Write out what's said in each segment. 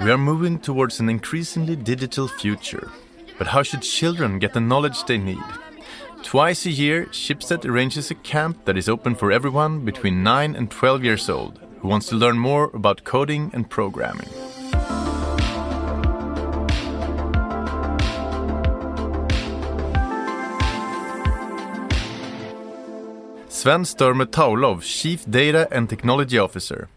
We are moving towards an increasingly digital future. But how should children get the knowledge they need? Twice a year, Schibsted arranges a camp that is open for everyone between 9 and 12 years old who wants to learn more about coding and programming. Sven Störmer Taulov, Chief Data and Technology Officer.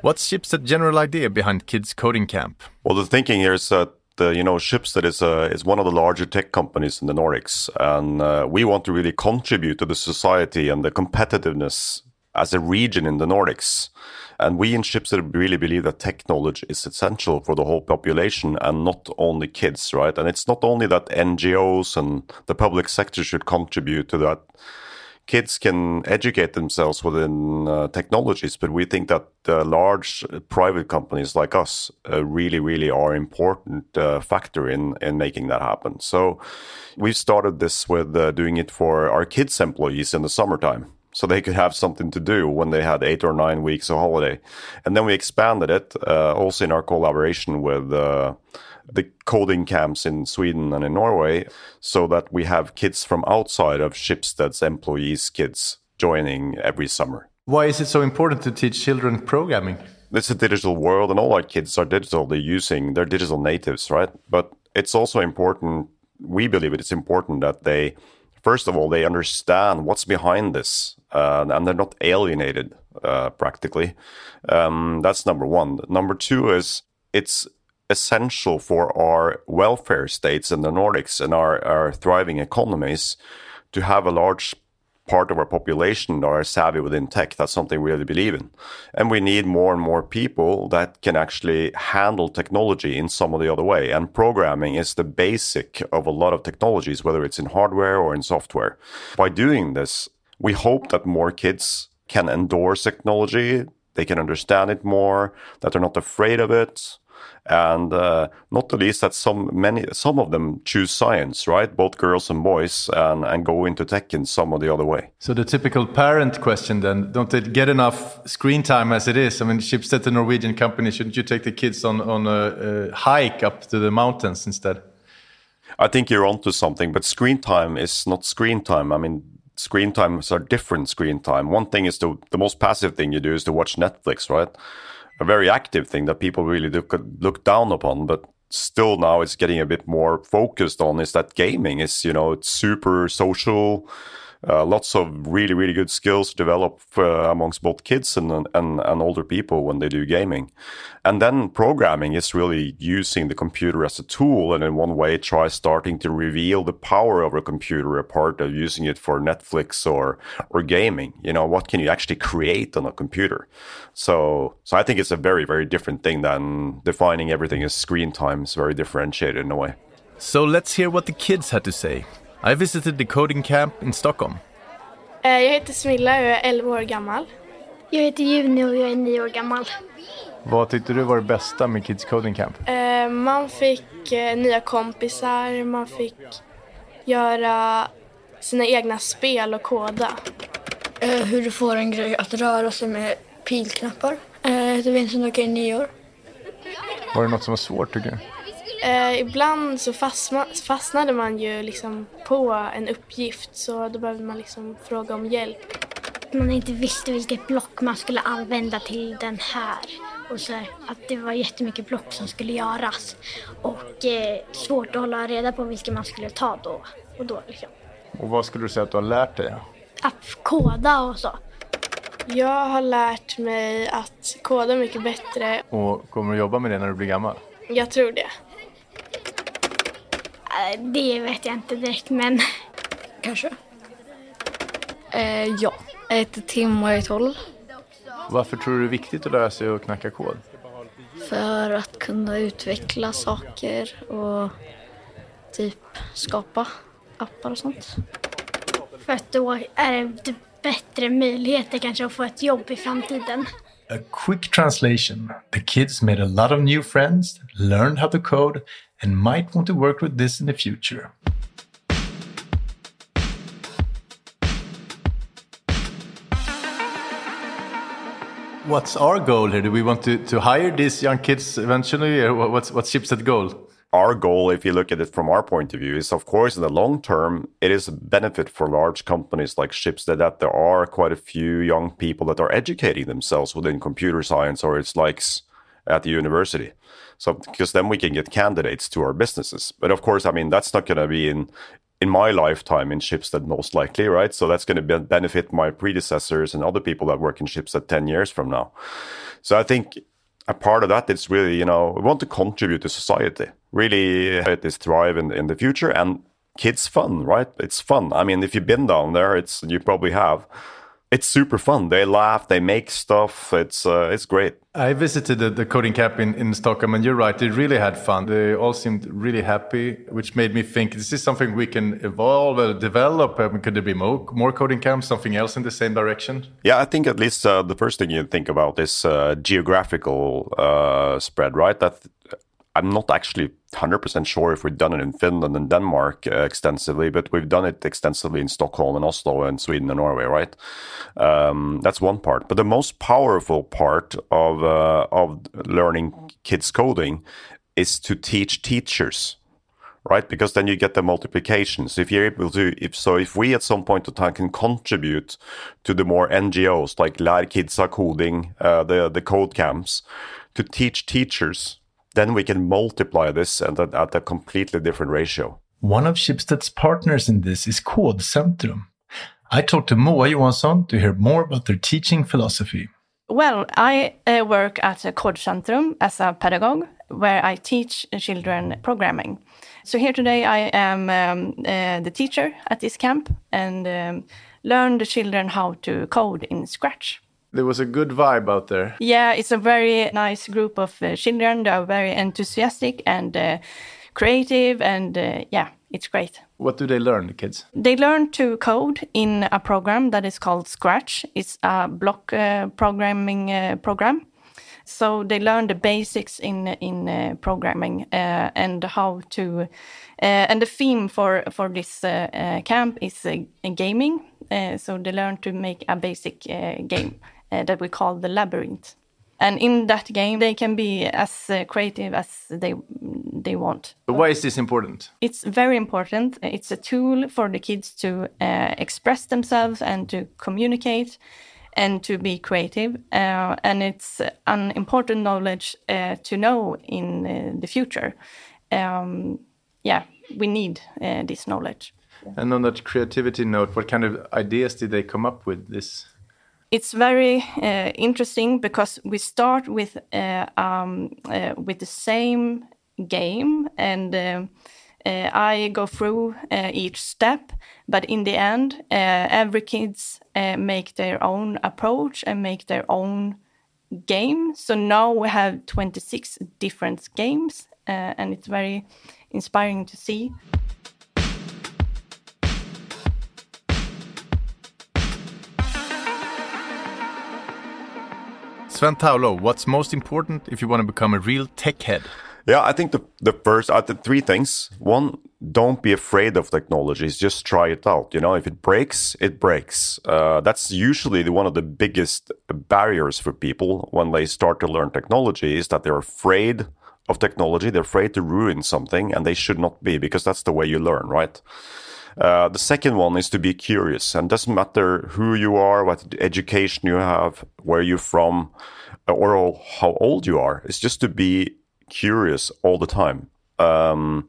What's Schibsted's general idea behind Kids Coding Camp? Well, the thinking here is that uh, you know Schibsted is uh, is one of the larger tech companies in the Nordics, and uh, we want to really contribute to the society and the competitiveness as a region in the Nordics. And we in Schibsted really believe that tech knowledge is essential for the whole population and not only kids, right? And it's not only that NGOs and the public sector should contribute to that kids can educate themselves within uh, technologies, but we think that uh, large private companies like us uh, really, really are important uh, factor in in making that happen. So we've started this with uh, doing it for our kids' employees in the summertime. So they could have something to do when they had eight or nine weeks of holiday, and then we expanded it uh, also in our collaboration with the coding camps in Sweden and in Norway so that we have kids from outside of Schibsted's employees' kids joining every summer. Why is it so important to teach children programming? It's a digital world, and all our kids are digital. They're using, they're digital natives, right? But it's also important, we believe it's important that they, first of all, they understand what's behind this uh, and they're not alienated uh, practically. Um, that's number one. Number two is it's essential for our welfare states in the Nordics and our, our thriving economies to have a large part of our population are savvy within tech. That's something we really believe in. And we need more and more people that can actually handle technology in some of the other way. And programming is the basic of a lot of technologies, whether it's in hardware or in software. By doing this, we hope that more kids can endorse technology, they can understand it more, that they're not afraid of it, and uh, not the least that some many some of them choose science, right? Both girls and boys, and and go into tech in some or the other way. So the typical parent question then: Don't they get enough screen time as it is? I mean, Schibsted, the Norwegian company, shouldn't you take the kids on on a, a hike up to the mountains instead? I think you're onto something, but screen time is not screen time. I mean, screen times are different screen time. One thing is the the most passive thing you do is to watch Netflix, right? A very active thing that people really look look down upon, but still now it's getting a bit more focused on is that gaming is you know it's super social uh, lots of really really good skills develop uh, amongst both kids and, and and older people when they do gaming. And then programming is really using the computer as a tool and in one way try starting to reveal the power of a computer apart of using it for netflix or or gaming. You know what can you actually create on a computer? So so i think it's a very very different thing than defining everything as screen time. It's very differentiated in a way. So let's hear what the kids had to say I visited the coding camp in Stockholm. Eh, jag heter Smilla och jag är 11 år gammal. Jag heter Juni och jag är 9 år gammal. Vad tyckte du var det bästa med Kids Coding Camp? Eh, man fick eh, nya kompisar, man fick göra sina egna spel och koda. Hur du får en grej att röra sig med pilknappar. Jag heter Vincent och jag är 9 år. Var det något som var svårt tycker du? Eh, ibland så fastma, fastnade man ju liksom på en uppgift så då behövde man liksom fråga om hjälp. Man inte visste vilket block man skulle använda till den här. Och så att det var jättemycket block som skulle göras. Och eh, svårt att hålla reda på vilka man skulle ta då. Och, då liksom. och vad skulle du säga att du har lärt dig? Att koda och så. Jag har lärt mig att koda mycket bättre. Och kommer du jobba med det när du blir gammal? Jag tror det. Eh, det vet jag inte direkt, men kanske. Eh, ja, jag heter Tim och jag är 12. Varför tror du det är viktigt att lära sig att knacka kod? För att kunna utveckla saker och typ skapa appar och sånt. För att då är det bättre möjligheter kanske att få ett jobb i framtiden. A quick translation. The kids made a lot of new friends, learned how to code, and might want to work with this in the future. What's our goal here? Do we want to, to hire these young kids eventually, or what's what's Schibsted goal? Our goal, if you look at it from our point of view, is of course in the long term, it is a benefit for large companies like Schibsted that there are quite a few young people that are educating themselves within computer science or its likes at the university. So because then we can get candidates to our businesses. But of course, I mean that's not going to be in in my lifetime in Schibsted most likely, right? So that's going to be benefit my predecessors and other people that work in Schibsted 10 years from now. So I think a part of that is really, you know, we want to contribute to society, really it is thrive in, in the future and kids fun, right? It's fun. I mean, if you've been down there, it's, you probably have it's super fun. They laugh, they make stuff. It's uh, it's great. I visited the, the coding camp in, in Stockholm, and you're right. They really had fun. They all seemed really happy, which made me think: this Is something we can evolve, or develop? I mean, could there be more more coding camps, something else in the same direction? Yeah, I think at least uh, the first thing you think about is uh, geographical uh, spread, right? That I'm not actually 100% sure if we've done it in Finland and Denmark uh, extensively, but we've done it extensively in Stockholm and Oslo and Sweden and Norway, right? Um, that's one part. But the most powerful part of uh, of learning kids coding is to teach teachers right? Because then you get the multiplications. If you're able to, if so, if we at some point of time can contribute to the more NGOs like Lær Kidsa Koding, uh, the the code camps, to teach teachers then we can multiply this at a, at a completely different ratio. One of Schibsted's partners in this is Kodcentrum. I talked to Moa Johansson to hear more about their teaching philosophy. Well, I uh, work at a Kodcentrum as a pedagogue where I teach children programming. So here today I am um, uh, the teacher at this camp and um, learn the children how to code in Scratch. There was a good vibe out there. Yeah, it's a very nice group of uh, children. They are very enthusiastic and uh, creative, and uh, yeah, it's great. What do they learn, the kids? They learn to code in a program that is called Scratch. It's a block uh, programming uh, program. So they learn the basics in in uh, programming and how to. and the theme for for this camp is gaming. so they learn to make a basic game uh, that we call the labyrinth. And in that game, they can be as uh, creative as they they want. Why is this important? It's very important. It's a tool for the kids to uh, express themselves and to communicate and to be creative. Uh, and it's an important knowledge uh, to know in the future. Um, yeah, we need this knowledge. And on that creativity note, what kind of ideas did they come up with this? It's very uh, interesting because we start with uh, um, uh, with the same game and uh, uh, I go through uh, each step, but in the end, every kids make their own approach and make their own game. So now we have 26 different games, and it's very inspiring to see. Sven Taulov, what's most important if you want to become a real tech head? Yeah, I think the the first uh, the three things. One, don't be afraid of technologies. Just try it out. You know, if it breaks, it breaks. Uh, that's usually the, one of the biggest barriers for people when they start to learn technology is that they're afraid of technology. They're afraid to ruin something, and they should not be because that's the way you learn, right? Uh, the second one is to be curious, and doesn't matter who you are, what education you have, where you're from, or how old you are. It's just to be curious all the time. Um,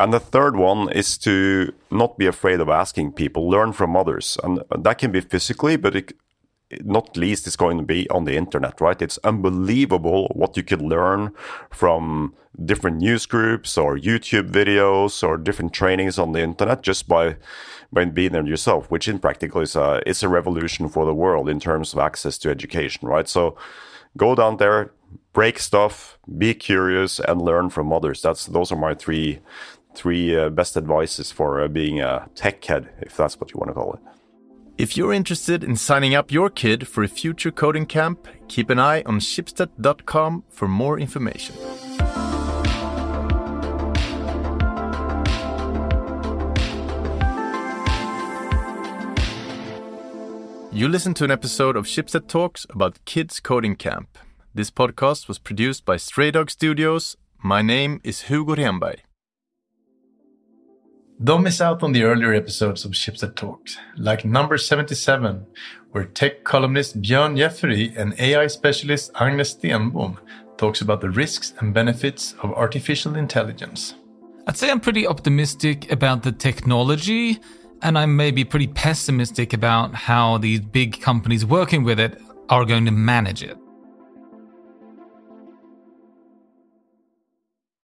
and the third one is to not be afraid of asking people, learn from others, and that can be physically, but it, not least is going to be on the internet, right? It's unbelievable what you can learn from different news groups or YouTube videos or different trainings on the internet just by by being there yourself, which in practical is a it's a revolution for the world in terms of access to education, right? So go down there, break stuff, be curious, and learn from others. That's those are my three three uh, best advices for uh, being a tech head, if that's what you want to call it. If you're interested in signing up your kid for a future coding camp, keep an eye on schibsted.com for more information. You listened to an episode of Schibsted Talks about Kids Coding Camp. This podcast was produced by Stray Dog Studios. My name is Hugo Renberg. Don't miss out on the earlier episodes of Schibsted Talks, like number 77, where tech columnist Björn Jeffery and AI specialist Agnes Stenbom talks about the risks and benefits of artificial intelligence. I'd say I'm pretty optimistic about the technology, and I may be pretty pessimistic about how these big companies working with it are going to manage it.